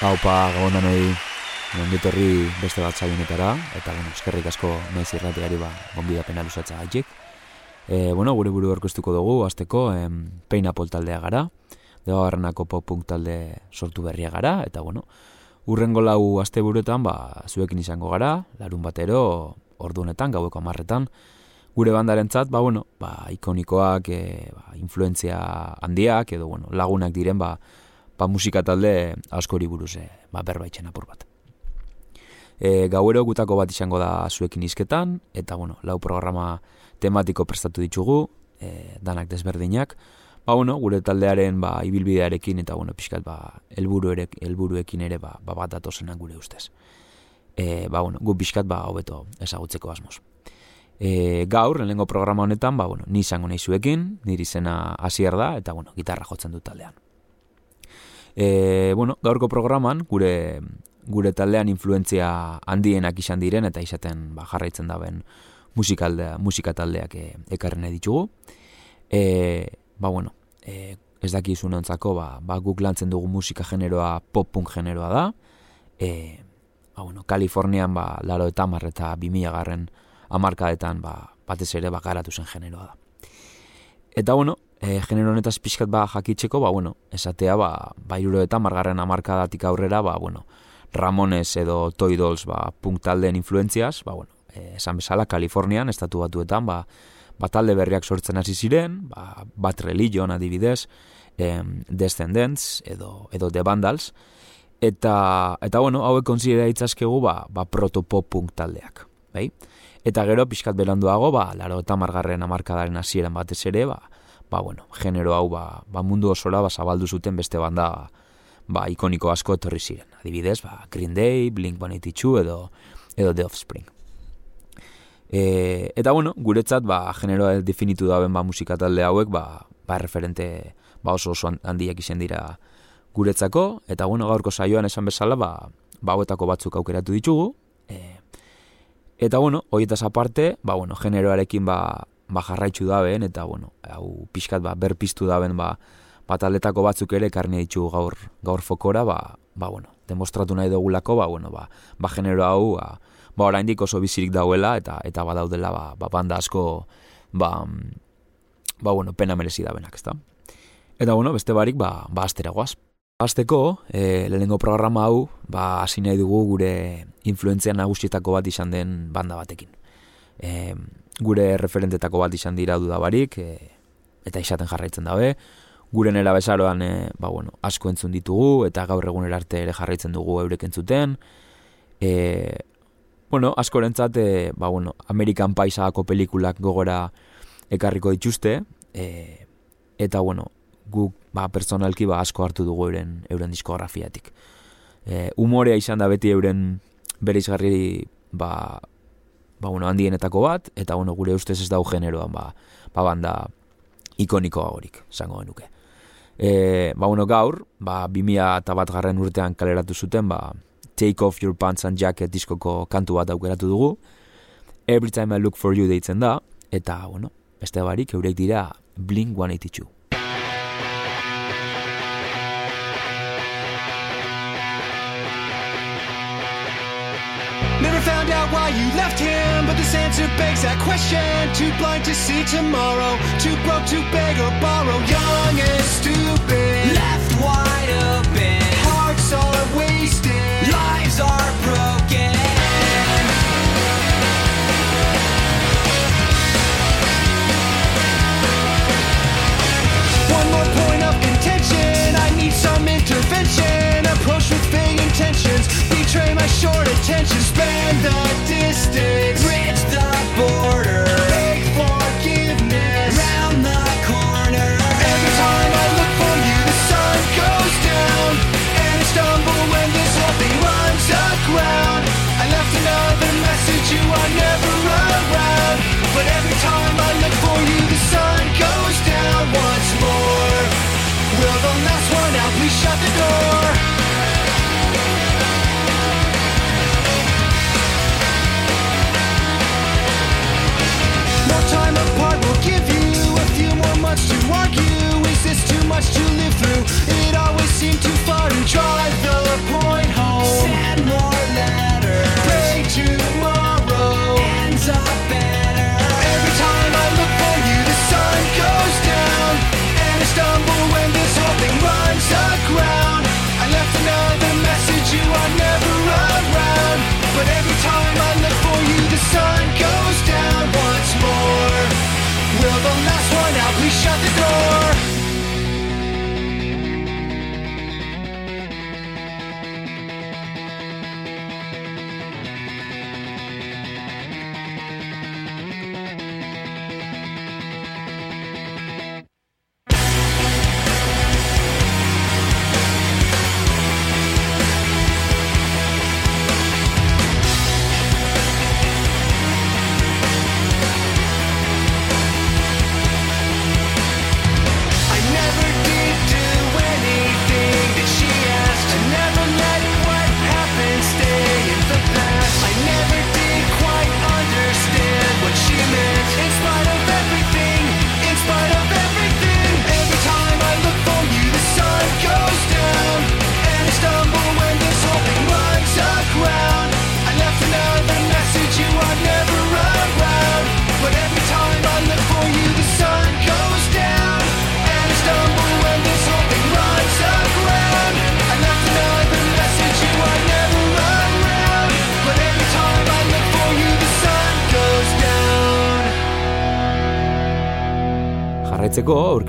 Haupa, gabondan hori, nonditorri beste bat zailunetara, eta, bueno, eskerrik asko naiz irratiari ba, gonbidapena lusatza gaitik. E, bueno, gure buru orkestuko dugu, azteko, em, peina taldea gara, deba barrenako pop talde sortu berria gara, eta, bueno, urrengo lau aste buruetan, ba, zuekin izango gara, larun batero, ordunetan, gaueko amarretan, gure bandarentzat, ba, bueno, ba, ikonikoak, e, ba, influenzia handiak, edo, bueno, lagunak diren, ba, ba, musika talde askori buruz e, ba, berbaitzen apur bat. E, gauero gutako bat izango da zuekin izketan, eta bueno, lau programa tematiko prestatu ditugu, e, danak desberdinak, ba, bueno, gure taldearen ba, ibilbidearekin eta bueno, pixkat ba, elburu ere, elburuekin ere ba, ba, bat datozenan gure ustez. E, ba, bueno, gu pixkat ba, hobeto ezagutzeko asmoz. E, gaur, lehenengo programa honetan, ba, bueno, ni izango nahi zuekin, niri zena hasier da, eta bueno, gitarra jotzen dut taldean. E, bueno, gaurko programan, gure, gure taldean influentzia handienak izan diren, eta izaten ba, jarraitzen daben musikalde, musika taldeak e, ekarren ditugu. E, ba, bueno, e, ez daki izunantzako, ba, ba, guk lantzen dugu musika generoa pop-punk generoa da. E, ba, bueno, Kalifornian, ba, laro eta mar eta bimila garren amarkadetan, ba, batez ere, bakaratu zen generoa da. Eta, bueno, e, genero honetaz pixkat ba jakitzeko, ba, bueno, esatea, ba, ba eta margarren amarkadatik aurrera, ba, bueno, Ramones edo Toy Dolls, ba, punk taldeen influentziaz, ba, bueno, e, esan bezala, Kalifornian, estatu batuetan, ba, ba talde berriak sortzen hasi ziren, ba, bat religion adibidez, em, Descendants edo, edo The Vandals, eta, eta bueno, hauek konsidera itzazkegu, ba, ba protopop punk taldeak, bai? Eta gero, pixkat beranduago, ba, laro eta margarren amarkadaren hasieran batez ere, ba, ba, bueno, genero hau ba, ba mundu osora ba, zabaldu zuten beste banda ba, ikoniko asko etorri ziren. Adibidez, ba, Green Day, Blink-182 edo, edo The Offspring. E, eta bueno, guretzat ba, generoa definitu daben ba, musika talde hauek ba, ba, referente ba, oso oso handiak izen dira guretzako. Eta bueno, gaurko saioan esan bezala ba, ba, hauetako batzuk aukeratu ditugu. E, eta bueno, horietaz aparte, ba, bueno, generoarekin ba, ba, jarraitzu daben, eta, bueno, hau pixkat, ba, berpiztu daben, ba, bat batzuk ere karne ditu gaur, gaur fokora, ba, ba, bueno, demostratu nahi dugulako, ba, bueno, ba, ba genero hau, ba, ba oraindik oso bizirik dauela, eta eta badaudela, ba, ba, banda asko, ba, ba, bueno, pena merezi da benak, ezta? Eta, bueno, beste barik, ba, ba astera guaz. Azteko, e, lehenengo programa hau, ba, hasi nahi dugu gure influentzia nagusietako bat izan den banda batekin. E, gure referentetako bat izan dira dudabarik, e, eta izaten jarraitzen dabe. Gure nera bezaroan e, ba, bueno, asko entzun ditugu, eta gaur egun arte ere jarraitzen dugu eurek entzuten. E, bueno, asko rentzat, e, ba, bueno, Amerikan paisako pelikulak gogora ekarriko dituzte, e, eta bueno, guk ba, personalki ba, asko hartu dugu euren, euren diskografiatik. E, umorea izan da beti euren bereizgarri ba, ba, bueno, handienetako bat, eta bueno, gure ustez ez dau generoan, ba, ba banda ikonikoa horik, zango genuke. E, ba, bueno, gaur, ba, bimia eta bat garren urtean kaleratu zuten, ba, Take Off Your Pants and Jacket diskoko kantu bat aukeratu dugu, Every Time I Look For You deitzen da, eta, bueno, beste barik, eurek dira Blink-182. Why you left him, but this answer begs that question. Too blind to see tomorrow, too broke to beg or borrow. Young and stupid, left wide open. Hearts are wasted, lives are broken. One more point of contention, I need some intervention. Betray my short attention, span the distance, bridge the border, beg forgiveness, round the corner. Every time I look for you, the sun goes down, and I stumble when this whole thing runs aground. I left another message, you are never around, but every time I look for you, the sun goes down once more. Will the last one out, please shut the door. Months to argue. Is this too much to live through? It always seemed too far to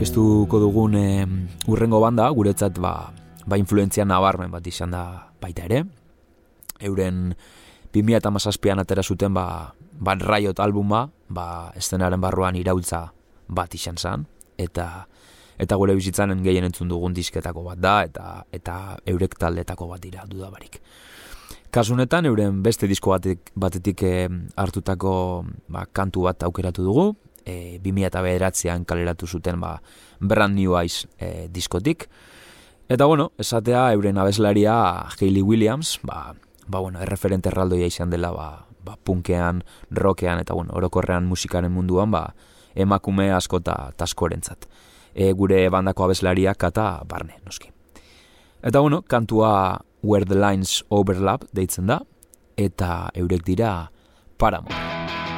aurkeztuko dugun e, urrengo banda, guretzat ba, ba influentzia nabarmen bat izan da baita ere. Euren 2008an atera zuten ba, ba Riot albuma, ba estenaren barruan irautza bat izan zan, eta eta gure bizitzanen gehien entzun dugun disketako bat da, eta eta eurek taldetako bat dira dudabarik. Kasunetan, euren beste disko batetik, batetik e, hartutako ba, kantu bat aukeratu dugu, e, 2008an kaleratu zuten ba, Brand New Eyes e, diskotik. Eta bueno, esatea euren abeslaria Hayley Williams, ba, ba bueno, erreferente erraldoia izan dela ba, ba punkean, rockean eta bueno, orokorrean musikaren munduan ba, emakume asko eta taskorentzat. E, gure bandako abeslaria kata barne, noski. Eta bueno, kantua Where the Lines Overlap deitzen da, eta eurek dira Paramore.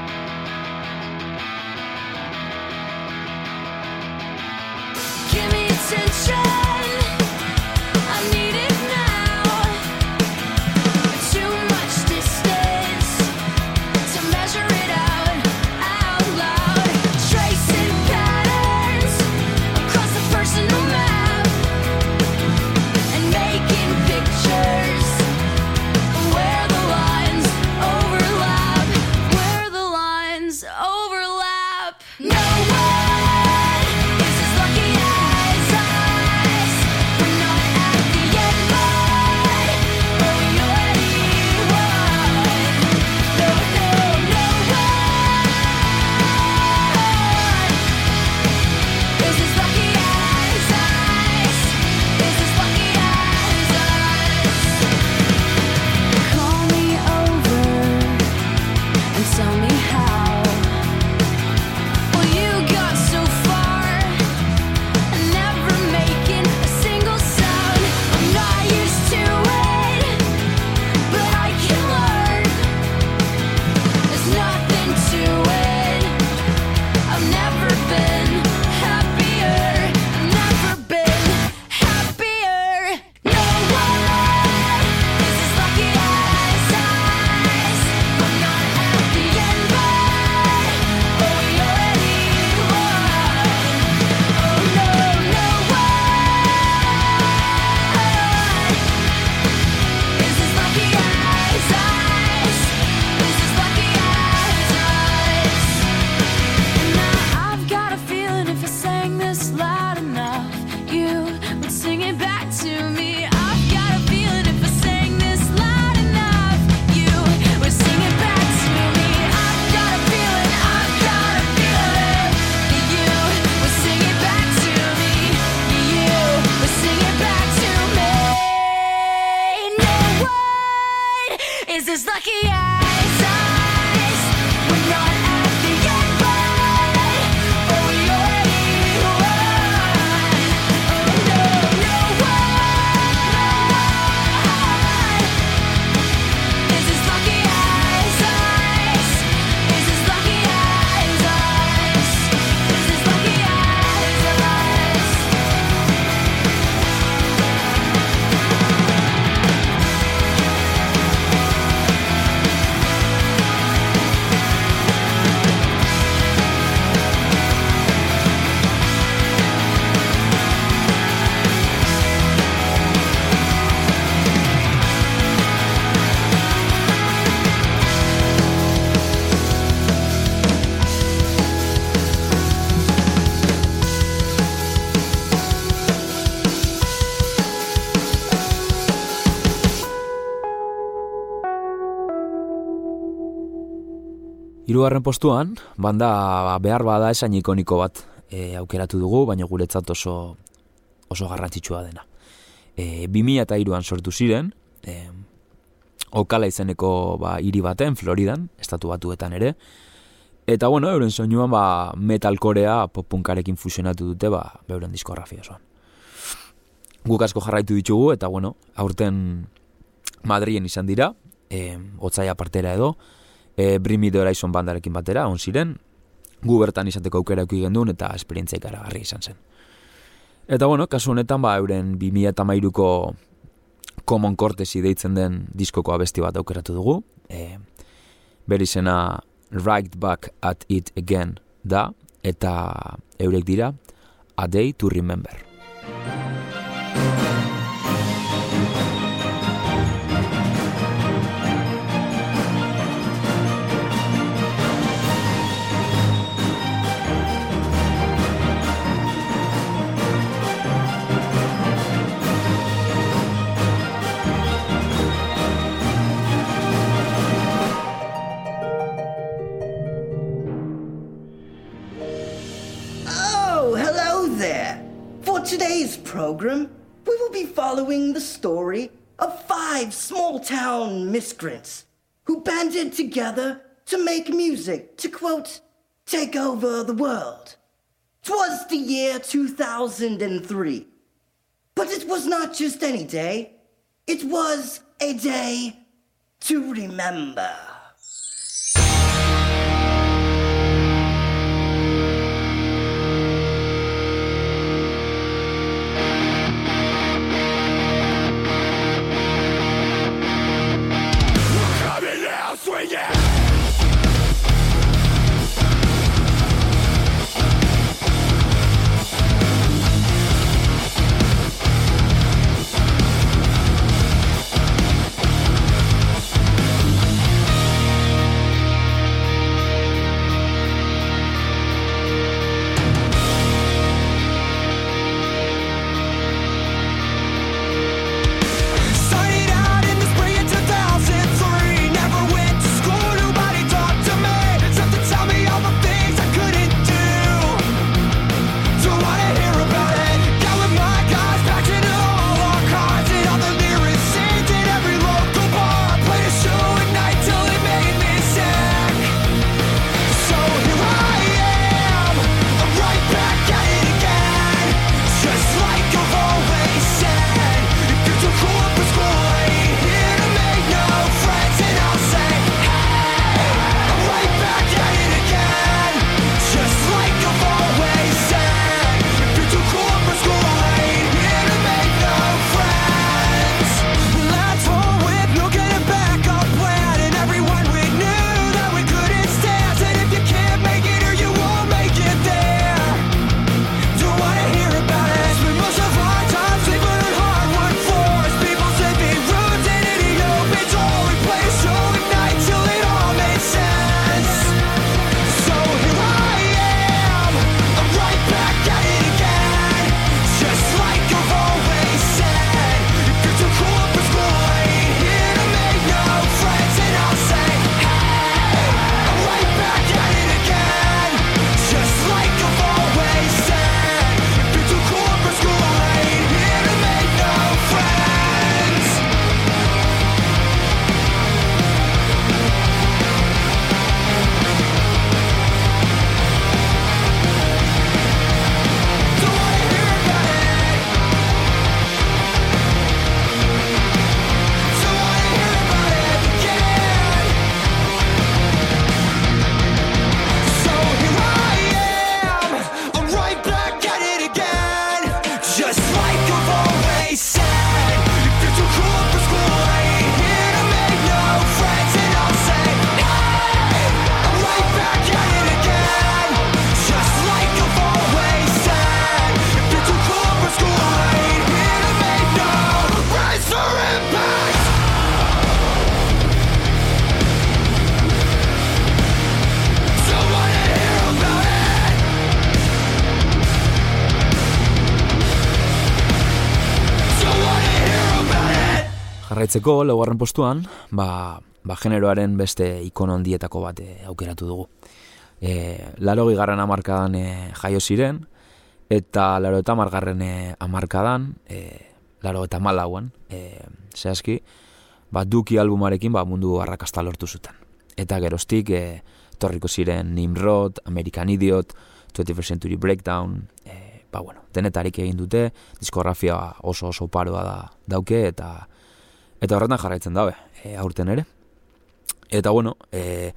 irugarren postuan, banda behar bada esan ikoniko bat e, aukeratu dugu, baina guretzat oso, oso garrantzitsua dena. E, 2000 eta sortu ziren, e, okala izeneko ba, hiri baten, Floridan, estatu batuetan ere, Eta bueno, euren soinuan ba, metalkorea popunkarekin fusionatu dute, ba, beuren diskografia osoan. Guk asko jarraitu ditugu, eta bueno, aurten Madrien izan dira, e, otzaia partera edo, e, Bring Me The Horizon bandarekin batera, on ziren, gu bertan izateko aukera euki gendun eta esperientzia ikaragarri izan zen. Eta bueno, kasu honetan ba euren 2013ko Common Cortesi deitzen den diskoko abesti bat aukeratu dugu. E, bere izena Right Back at It Again da eta eurek dira A Day to Remember. following the story of five small town miscreants who banded together to make music to quote, take over the world. Twas the year 2003. But it was not just any day, it was a day to remember. amaitzeko, laugarren postuan, ba, ba generoaren beste ikon handietako bat e, aukeratu dugu. Eh, e, laro gigarren amarkadan e, eh, jaio ziren, eta laro eta amargarren e, amarkadan, e, laro eta malauan, e, zehazki, ba, duki albumarekin ba, mundu arrakasta lortu zuten. Eta geroztik, e, torriko ziren Nimrod, American Idiot, 21st Century Breakdown, e, ba, bueno, denetarik egin dute, diskografia oso oso paroa da, dauke, eta eta horretan jarraitzen dabe, e, aurten ere. Eta bueno, e,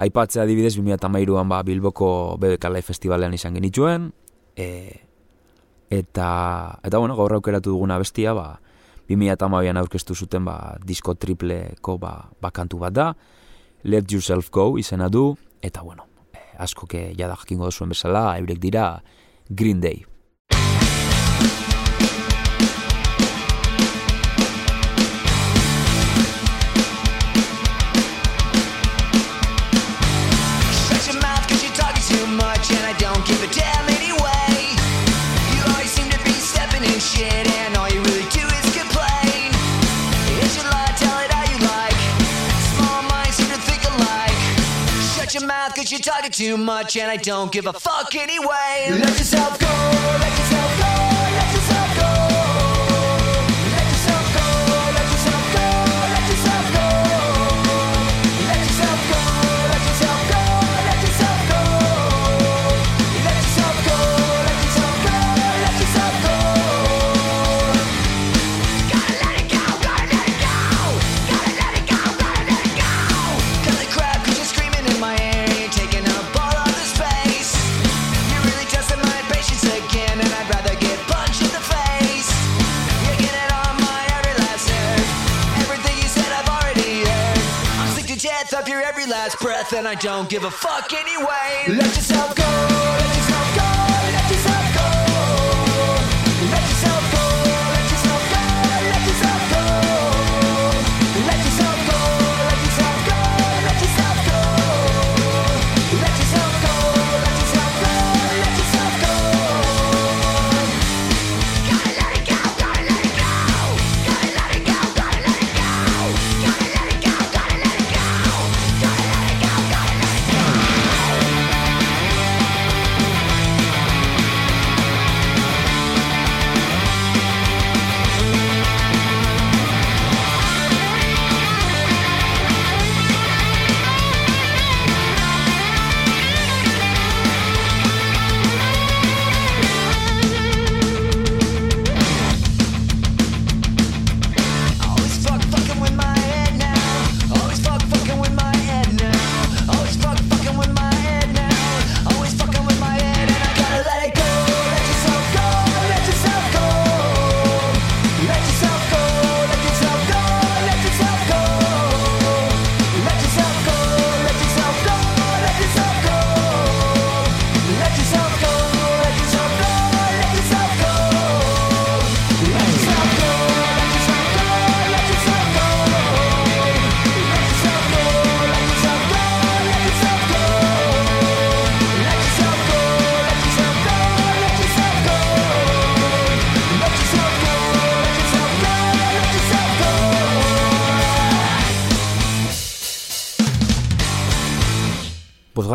aipatzea adibidez 2013an ba, Bilboko BBK Live Festivalean izan genituen, e, eta, eta bueno, gaur aukeratu duguna bestia, ba, 2008an aurkeztu zuten ba, disko tripleko ba, ba kantu bat da, Let Yourself Go izena du, eta bueno, e, asko ke jada jakingo duzuen bezala, eurek dira Green Day. Your mouth cause you're talking too much and I don't give a fuck anyway. Let yourself go, let yourself last breath, and I don't give a fuck anyway. Let yourself go, let yourself go,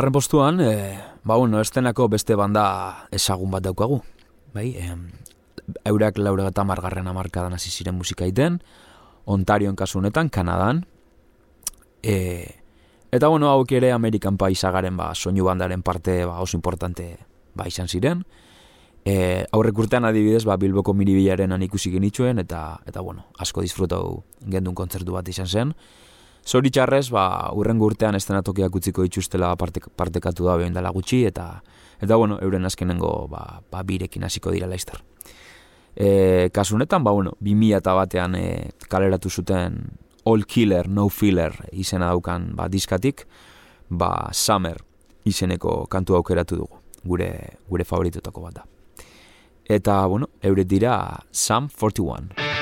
Bosgarren postuan, e, ba bueno, estenako beste banda ezagun bat daukagu. Bai, em, eurak laura eta margarren amarkadan hasi ziren musika iten, Ontarioen kasu honetan, Kanadan, e, eta bueno, hauek ere Amerikan paisagaren ba, soinu bandaren parte ba, oso importante ba, izan ziren. E, aurrek urtean adibidez, ba, Bilboko miribilaren ikusi genituen, eta, eta bueno, asko disfrutau gendun kontzertu bat izan zen. Zoritxarrez, ba, urrengo urtean estenatokiak utziko dituztela parte, partekatu da behin dela gutxi, eta, eta bueno, euren azkenengo ba, ba, birekin hasiko dira laizter. E, kasu honetan, ba, bueno, 2000 eta batean e, kaleratu zuten All Killer, No Filler izena daukan ba, diskatik, ba, Summer izeneko kantu aukeratu dugu, gure, gure favoritotako bat da. Eta, bueno, euret dira Sam 41.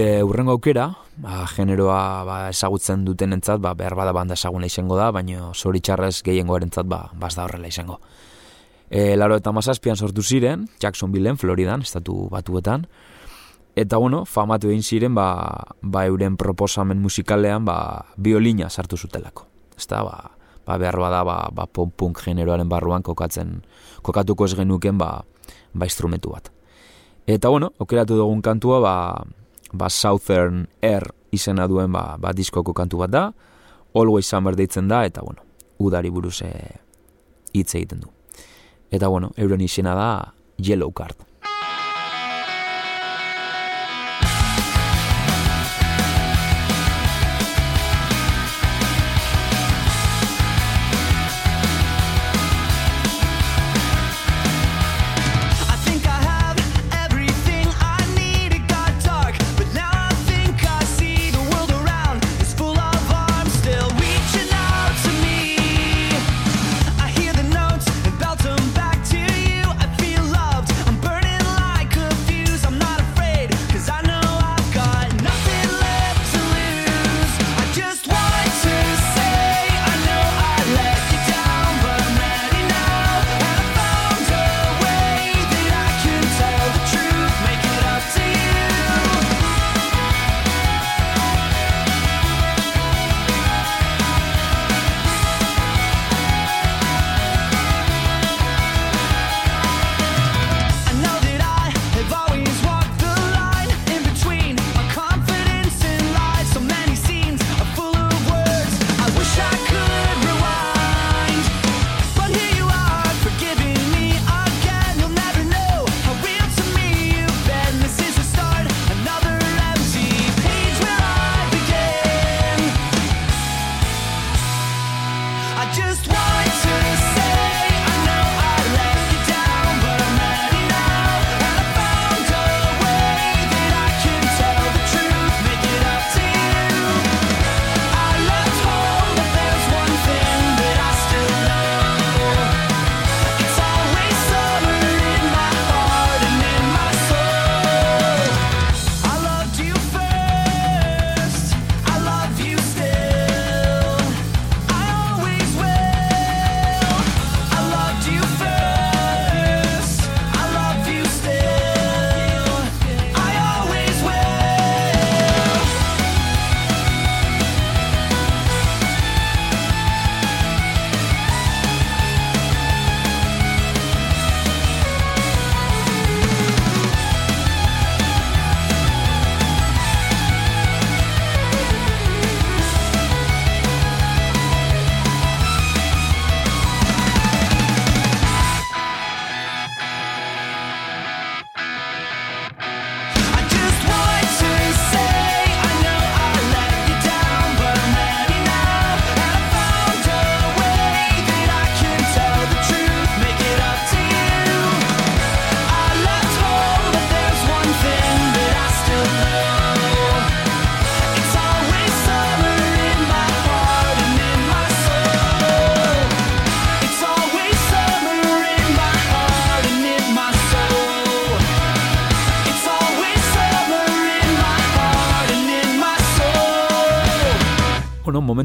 Gure urrengo aukera, ba, generoa ba, ezagutzen dutenentzat, ba, behar bada banda ezaguna izango da, baina zoritxarrez gehiengoarentzat ba, baz da horrela izango. E, laro eta mazazpian sortu ziren, Jacksonvilleen, Floridan, estatu batuetan, eta bueno, famatu egin ziren, ba, ba euren proposamen musikalean, ba, biolina sartu zutelako. Ezta, ba, ba behar bada, ba, ba punk generoaren barruan kokatzen, kokatuko ez genuken, ba, ba instrumentu bat. Eta bueno, aukeratu dugun kantua, ba, ba Southern Air izena duen ba, ba diskoko kantu bat da, Always Summer deitzen da, eta bueno, udari buruz eh, hitz egiten du. Eta bueno, euren izena da Yellow Card.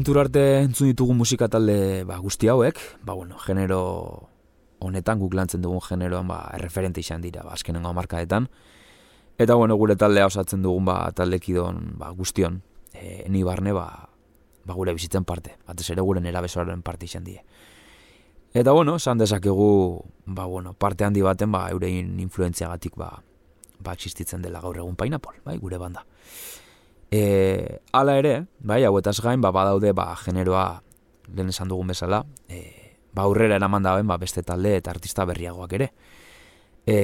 Momentura arte entzun ditugu musika talde ba, guzti hauek, ba, bueno, genero honetan, guk lantzen dugun generoan, ba, erreferente izan dira, ba, azkenengo hamarkadetan. Eta, bueno, gure taldea osatzen dugun, ba, taldekidon, ba, guztion, e, ni barne, ba, ba, gure bizitzen parte, batez ere gure nerabesoaren parte izan die. Eta, bueno, esan dezakegu, ba, bueno, parte handi baten, ba, eurein influentziagatik, ba, ba, existitzen dela gaur egun painapol, bai, gure banda. E, hala ere, bai, hauetaz gain, ba, badaude, ba, generoa, lehen esan dugun bezala, e, ba, aurrera eraman dauen, ba, beste talde eta artista berriagoak ere. E,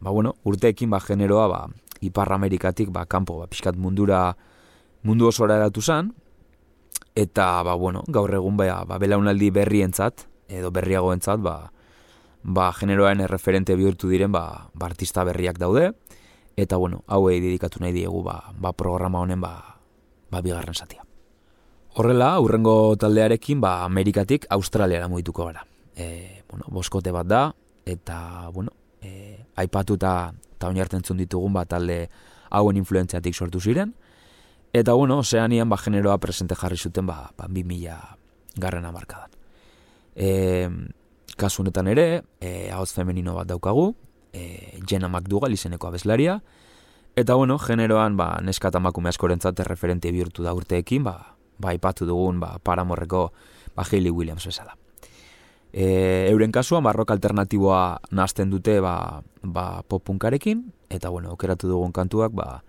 ba, bueno, urteekin, ba, generoa, ba, Ipar Amerikatik, ba, kanpo, ba, pixkat mundura, mundu osora eratu zan, eta, ba, bueno, gaur egun, ba, ba belaunaldi berrientzat, edo berriagoentzat, ba, ba, generoaren erreferente bihurtu diren, ba, ba, artista berriak daude, Eta bueno, hauei dedikatu nahi diegu ba, ba programa honen ba, ba bigarren satia. Horrela, hurrengo taldearekin ba Amerikatik Australiara mugituko gara. E, bueno, boskote bat da eta bueno, e, aipatuta ta oinartentzun ditugun ba talde hauen influentziatik sortu ziren. Eta bueno, Ozeanian ba generoa presente jarri zuten ba, ba 2000 garren hamarkadan. E, kasu honetan ere, e, ahots femenino bat daukagu, e, Jenna McDougall izeneko abeslaria, eta bueno, generoan ba, neska eta makume askorentzat referente bihurtu da urteekin, ba, ba aipatu dugun ba, paramorreko ba, Hayley Williams bezala. E, euren kasuan, barrok alternatiboa nazten dute ba, ba popunkarekin, eta bueno, okeratu dugun kantuak ba,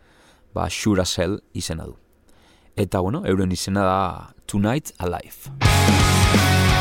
ba Shura Cell izena du. Eta bueno, euren izena da Tonight Alive.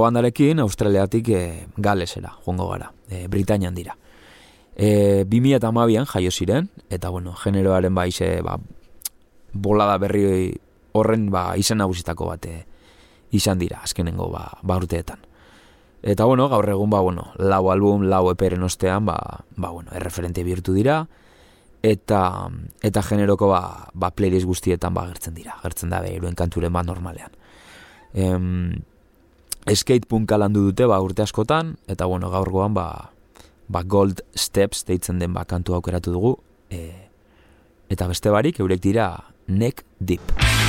lehenengo bandarekin Australiatik e, Galesera, joango gara, e, Britanian dira. Eh, e, 2008an jaio ziren, eta bueno, generoaren ba, ize, ba, bolada berri horren ba, izen nagusitako bat e, izan dira, azkenengo ba, ba urteetan. Eta bueno, gaur egun ba, bueno, lau album, lau eperen ostean, ba, ba, bueno, erreferente bihurtu dira, eta, eta generoko ba, ba playlist guztietan ba gertzen dira, gertzen da beruen kanturen ba normalean. Em, skatepunka landu dute ba urte askotan eta bueno, gaurgoan ba, ba Gold Steps deitzen den ba kantu aukeratu dugu. E, eta beste barik eurek dira Neck Deep.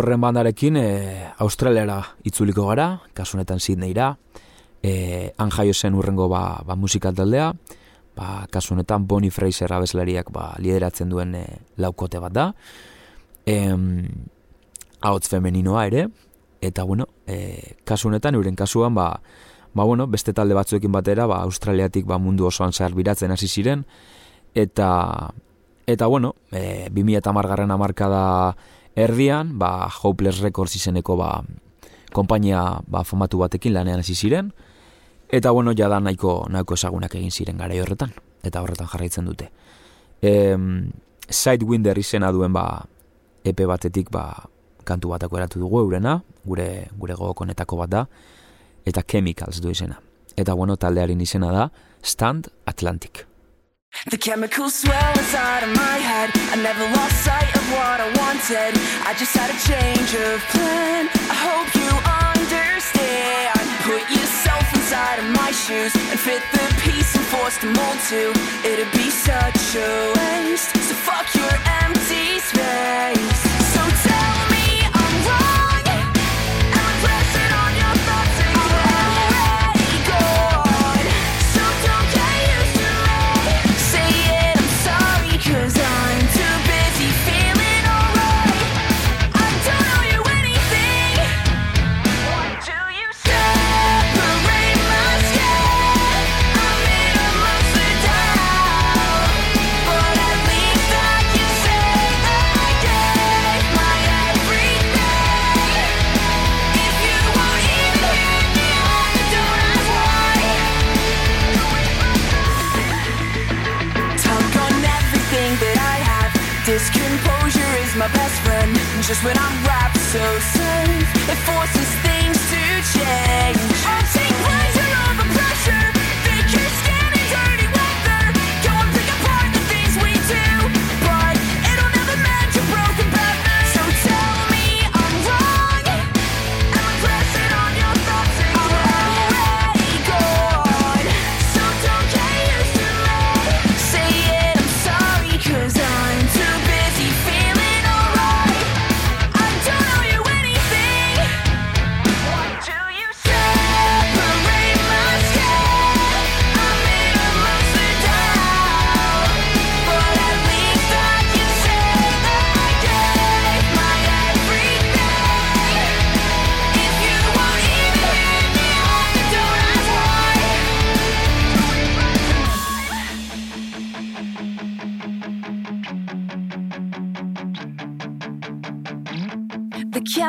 Bueno, atorren bandarekin e, Australiara itzuliko gara, kasu honetan Sydneyra, e, han zen urrengo ba, ba musikal taldea, ba, kasu honetan Bonnie Fraser abeslariak ba, lideratzen duen e, laukote bat da, em, ahots femeninoa ere, eta bueno, e, kasu honetan, euren kasuan, ba, ba bueno, beste talde batzuekin batera, ba, Australiatik ba, mundu osoan zehar biratzen hasi ziren, eta eta bueno, e, 2000 garren amarkada erdian, ba, Hopeless Records izeneko ba, konpainia ba, famatu batekin lanean hasi ziren, eta bueno, jada nahiko, nahiko ezagunak egin ziren gara horretan, eta horretan jarraitzen dute. E, Sidewinder izena duen ba, EP batetik ba, kantu batako eratu dugu eurena, gure, gure gogok honetako bat da, eta Chemicals du izena. Eta bueno, taldearen izena da Stand Atlantic. The chemical swell inside of my head. I never lost sight of what I wanted. I just had a change of plan. I hope you understand. Put yourself inside of my shoes and fit the piece and force to mold to. It'd be such a waste. So fuck your empty space. Just when I'm wrapped so safe, it forces things to change.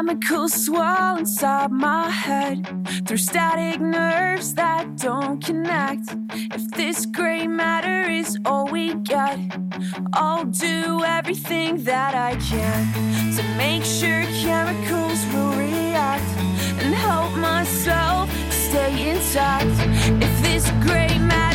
Chemicals swirl inside my head through static nerves that don't connect. If this gray matter is all we get, I'll do everything that I can to make sure chemicals will react and help myself stay intact. If this gray matter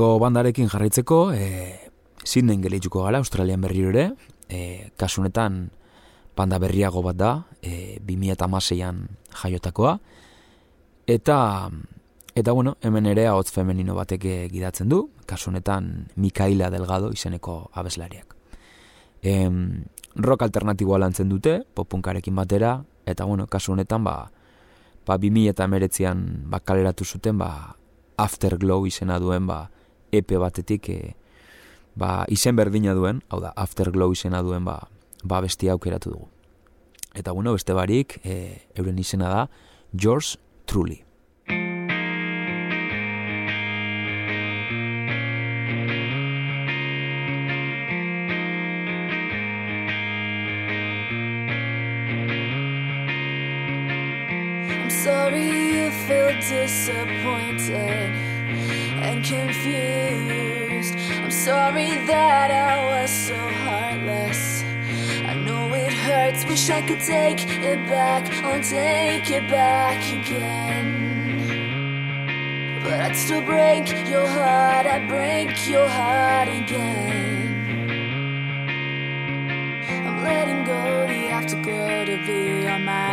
Urrengo bandarekin jarraitzeko, e, Sydney gelituko gara, Australian berriro ere, e, kasu honetan, banda berriago bat da, e, 2006an jaiotakoa, eta, eta bueno, hemen ere hotz femenino batek eh, gidatzen du, kasu honetan Mikaela Delgado izeneko abeslariak. Em, rock alternatiboa lantzen dute, popunkarekin batera, eta bueno, kasu honetan, ba, ba 2000 eta emeretzean ba, kaleratu zuten, ba, Afterglow izena duen, ba, EP batetik, e, ba, izen berdina duen, hau da, Afterglow izena duen, ba, ba bestia aukeratu dugu. Eta bueno, beste barik, e, euren izena da, George Truly. I'm sorry you feel disappointed and confused. I'm sorry that I was so heartless. I know it hurts, wish I could take it back. I'll take it back again. But I'd still break your heart, I'd break your heart again. I'm letting go the afterglow to be on my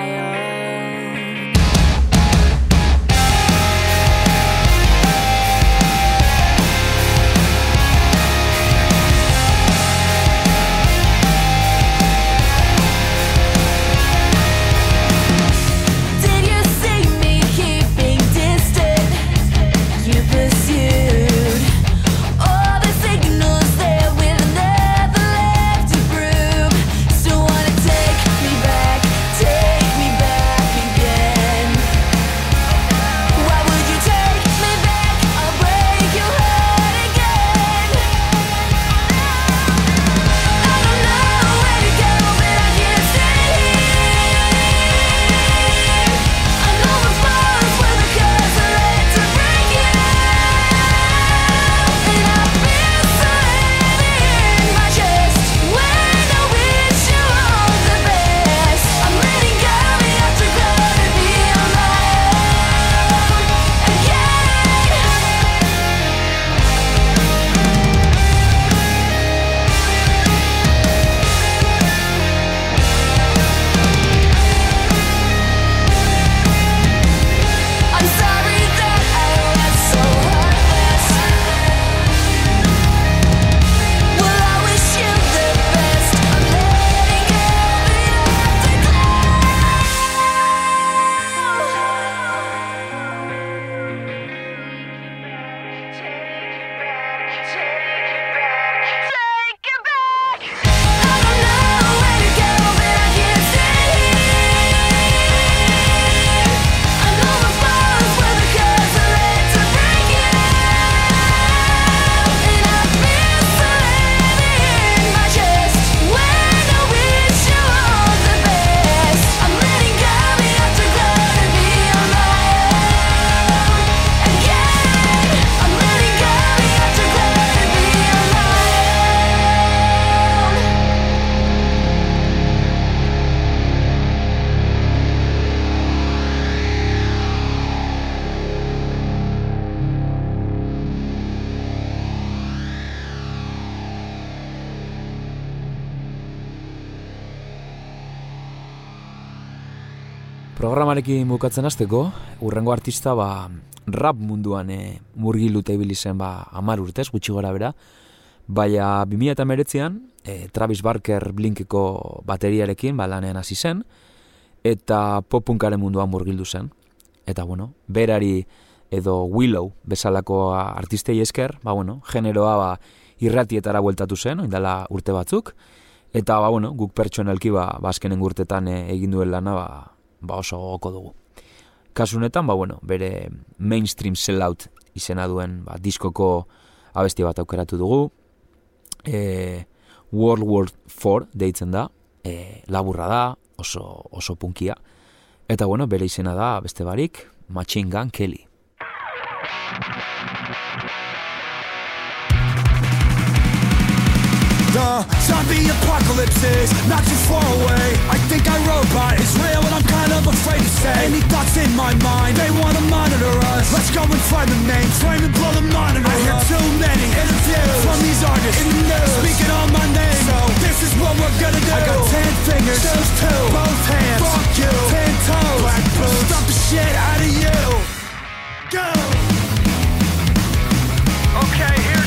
Programarekin bukatzen hasteko, urrengo artista ba, rap munduan e, murgiluta ibili zen ba, amar urtez, gutxi gora bera, baina 2008an e, Travis Barker Blinkeko bateriarekin ba, lanean hasi zen, eta popunkaren munduan murgildu zen. Eta bueno, berari edo Willow bezalako artistei esker, ba bueno, generoa ba, irratietara bueltatu zen, oindala urte batzuk, eta ba bueno, guk pertsonalki ba, ba azkenen urtetan e, egin duen lana ba, ba oso gogoko dugu. Kasu honetan, ba bueno, bere mainstream sellout izena duen ba, diskoko abesti bat aukeratu dugu, e, World War IV deitzen da, e, laburra da, oso, oso punkia, eta bueno, bere izena da beste barik, Machine Gun Kelly. The zombie apocalypse is not too far away. I think I robot is real and I'm kind of afraid to say. Any thoughts in my mind, they wanna monitor us. Let's go and find the mainframe and blow the monitor I hear too many interviews from these artists in the news. Speaking on my name, so this is what we're gonna do. I got ten fingers, choose two, both hands, fuck you, ten toes, black boots, stop the shit out of you. Go! Okay, here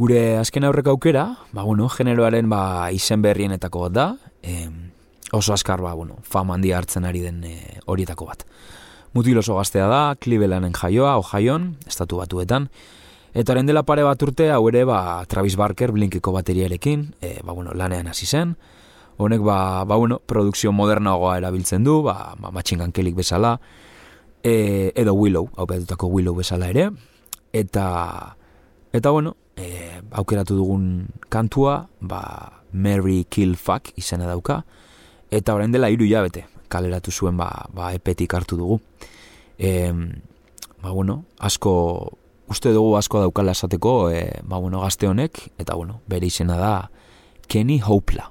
Gure azken aurrek aukera, ba, bueno, generoaren ba, izen berrienetako bat da, e, oso askar ba, bueno, fama handia hartzen ari den e, horietako bat. Mutil oso gaztea da, Clevelanden jaioa, Ohioan, estatu batuetan, eta horren dela pare bat urte, hau ere, ba, Travis Barker blinkeko bateriarekin, e, ba, bueno, lanean hasi zen, Honek, ba, ba, bueno, produkzio modernagoa erabiltzen du, ba, ba matxingan kelik bezala, e, edo Willow, hau behar Willow bezala ere, eta... Eta bueno, e, aukeratu dugun kantua, ba, Mary Kill Fuck izena dauka, eta orain dela hiru jabete, kaleratu zuen ba, ba epetik hartu dugu. E, ba bueno, asko, uste dugu asko daukala esateko, e, ba bueno, gazte honek, eta bueno, bere izena da Kenny Hopla.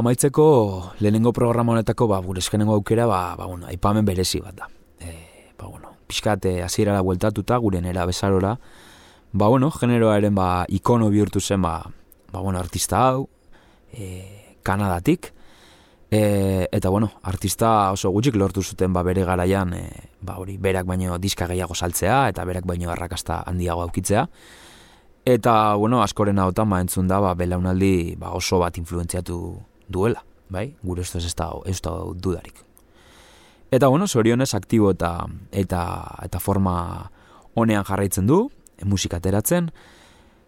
amaitzeko lehenengo programa honetako ba gure eskenengo aukera ba ba bueno, aipamen berezi bat da. Eh, ba bueno, pizkat e, hasierara bueltatuta gure nera bezarora. Ba bueno, generoaren ba ikono bihurtu zen ba ba bueno, artista hau e, Kanadatik. E, eta bueno, artista oso gutxik lortu zuten ba bere garaian e, ba hori berak baino diska gehiago saltzea eta berak baino arrakasta handiago aukitzea. Eta, bueno, askoren hau ma ba, entzun da, ba, belaunaldi ba, oso bat influentziatu duela, bai? Gure ustez ez da, ez da dudarik. Eta bueno, sorionez aktibo eta, eta, eta forma honean jarraitzen du, musika ateratzen,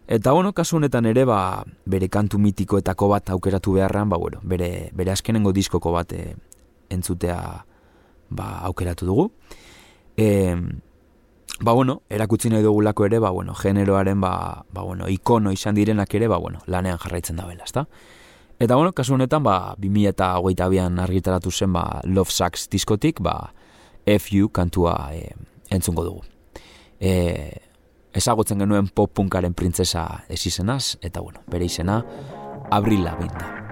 Eta bueno, kasu honetan ere ba, bere kantu mitikoetako bat aukeratu beharrean, ba, bueno, bere, bere askenengo diskoko bat e, entzutea ba, aukeratu dugu. E, ba, bueno, erakutsi nahi dugulako ere, ba, bueno, generoaren ba, ba, bueno, ikono izan direnak ere, ba, bueno, lanean jarraitzen da bela, ezta? Eta, bueno, kasu honetan, ba, 2008an argitaratu zen, ba, Love Sucks diskotik, ba, FU kantua e, entzungo dugu. E, ezagutzen genuen pop punkaren printzesa ez izenaz, eta bueno, bere izena, Abril Lavigne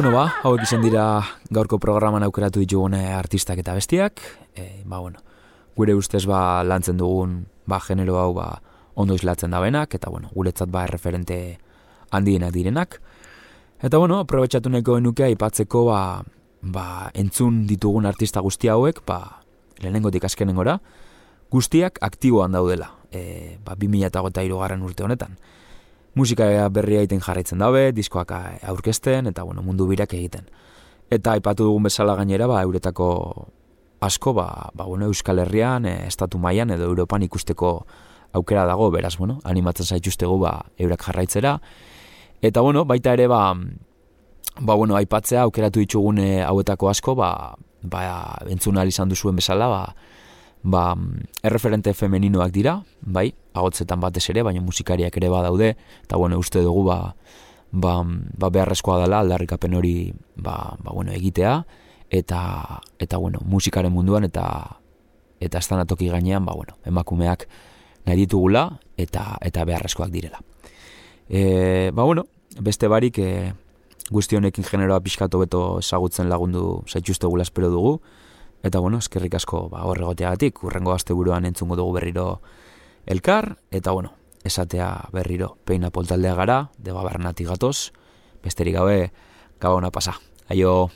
Bueno, ba, hauek izan dira gaurko programan aukeratu ditugun eh, artistak eta bestiak. E, ba, bueno, gure ustez ba lantzen dugun ba genero hau ba ondo islatzen da benak, eta bueno, guretzat ba referente handienak direnak. Eta bueno, aprobetxatu nahiko genuke aipatzeko ba, ba entzun ditugun artista guzti hauek, ba lehenengotik azkenengora, guztiak aktiboan daudela. E, ba, 2008 garren urte honetan musika berria egiten jarraitzen dabe, diskoak a- aurkezten, eta bueno, mundu birak egiten. Eta aipatu dugun bezala gainera, ba, euretako asko, ba, ba bueno, Euskal Herrian, e, estatu mailan edo Europan ikusteko aukera dago, beraz, bueno, animatzen zaituztegu, ba, eurak jarraitzera. Eta bueno, baita ere, ba, ba bueno, aipatzea aukeratu ditugun e, hauetako asko, ba, ba, entzun ahal izan duzuen bezala, ba, ba, erreferente femeninoak dira, bai, agotzetan batez ere, baina musikariak ere badaude, eta bueno, uste dugu ba, ba, ba beharrezkoa dela aldarrikapen hori ba, ba, bueno, egitea, eta, eta bueno, musikaren munduan eta eta estanatoki gainean, ba, bueno, emakumeak nahi ditugula eta, eta beharrezkoak direla. E, ba, bueno, beste barik e, guzti honekin generoa pixkatu beto ezagutzen lagundu zaituztegula espero dugu, Eta bueno, eskerrik asko ba, horregoteagatik, urrengo asteburuan entzungo dugu berriro elkar, eta bueno, esatea berriro peina poltaldea gara, deba barnatik gatoz, besterik gabe, gabona pasa. Aio!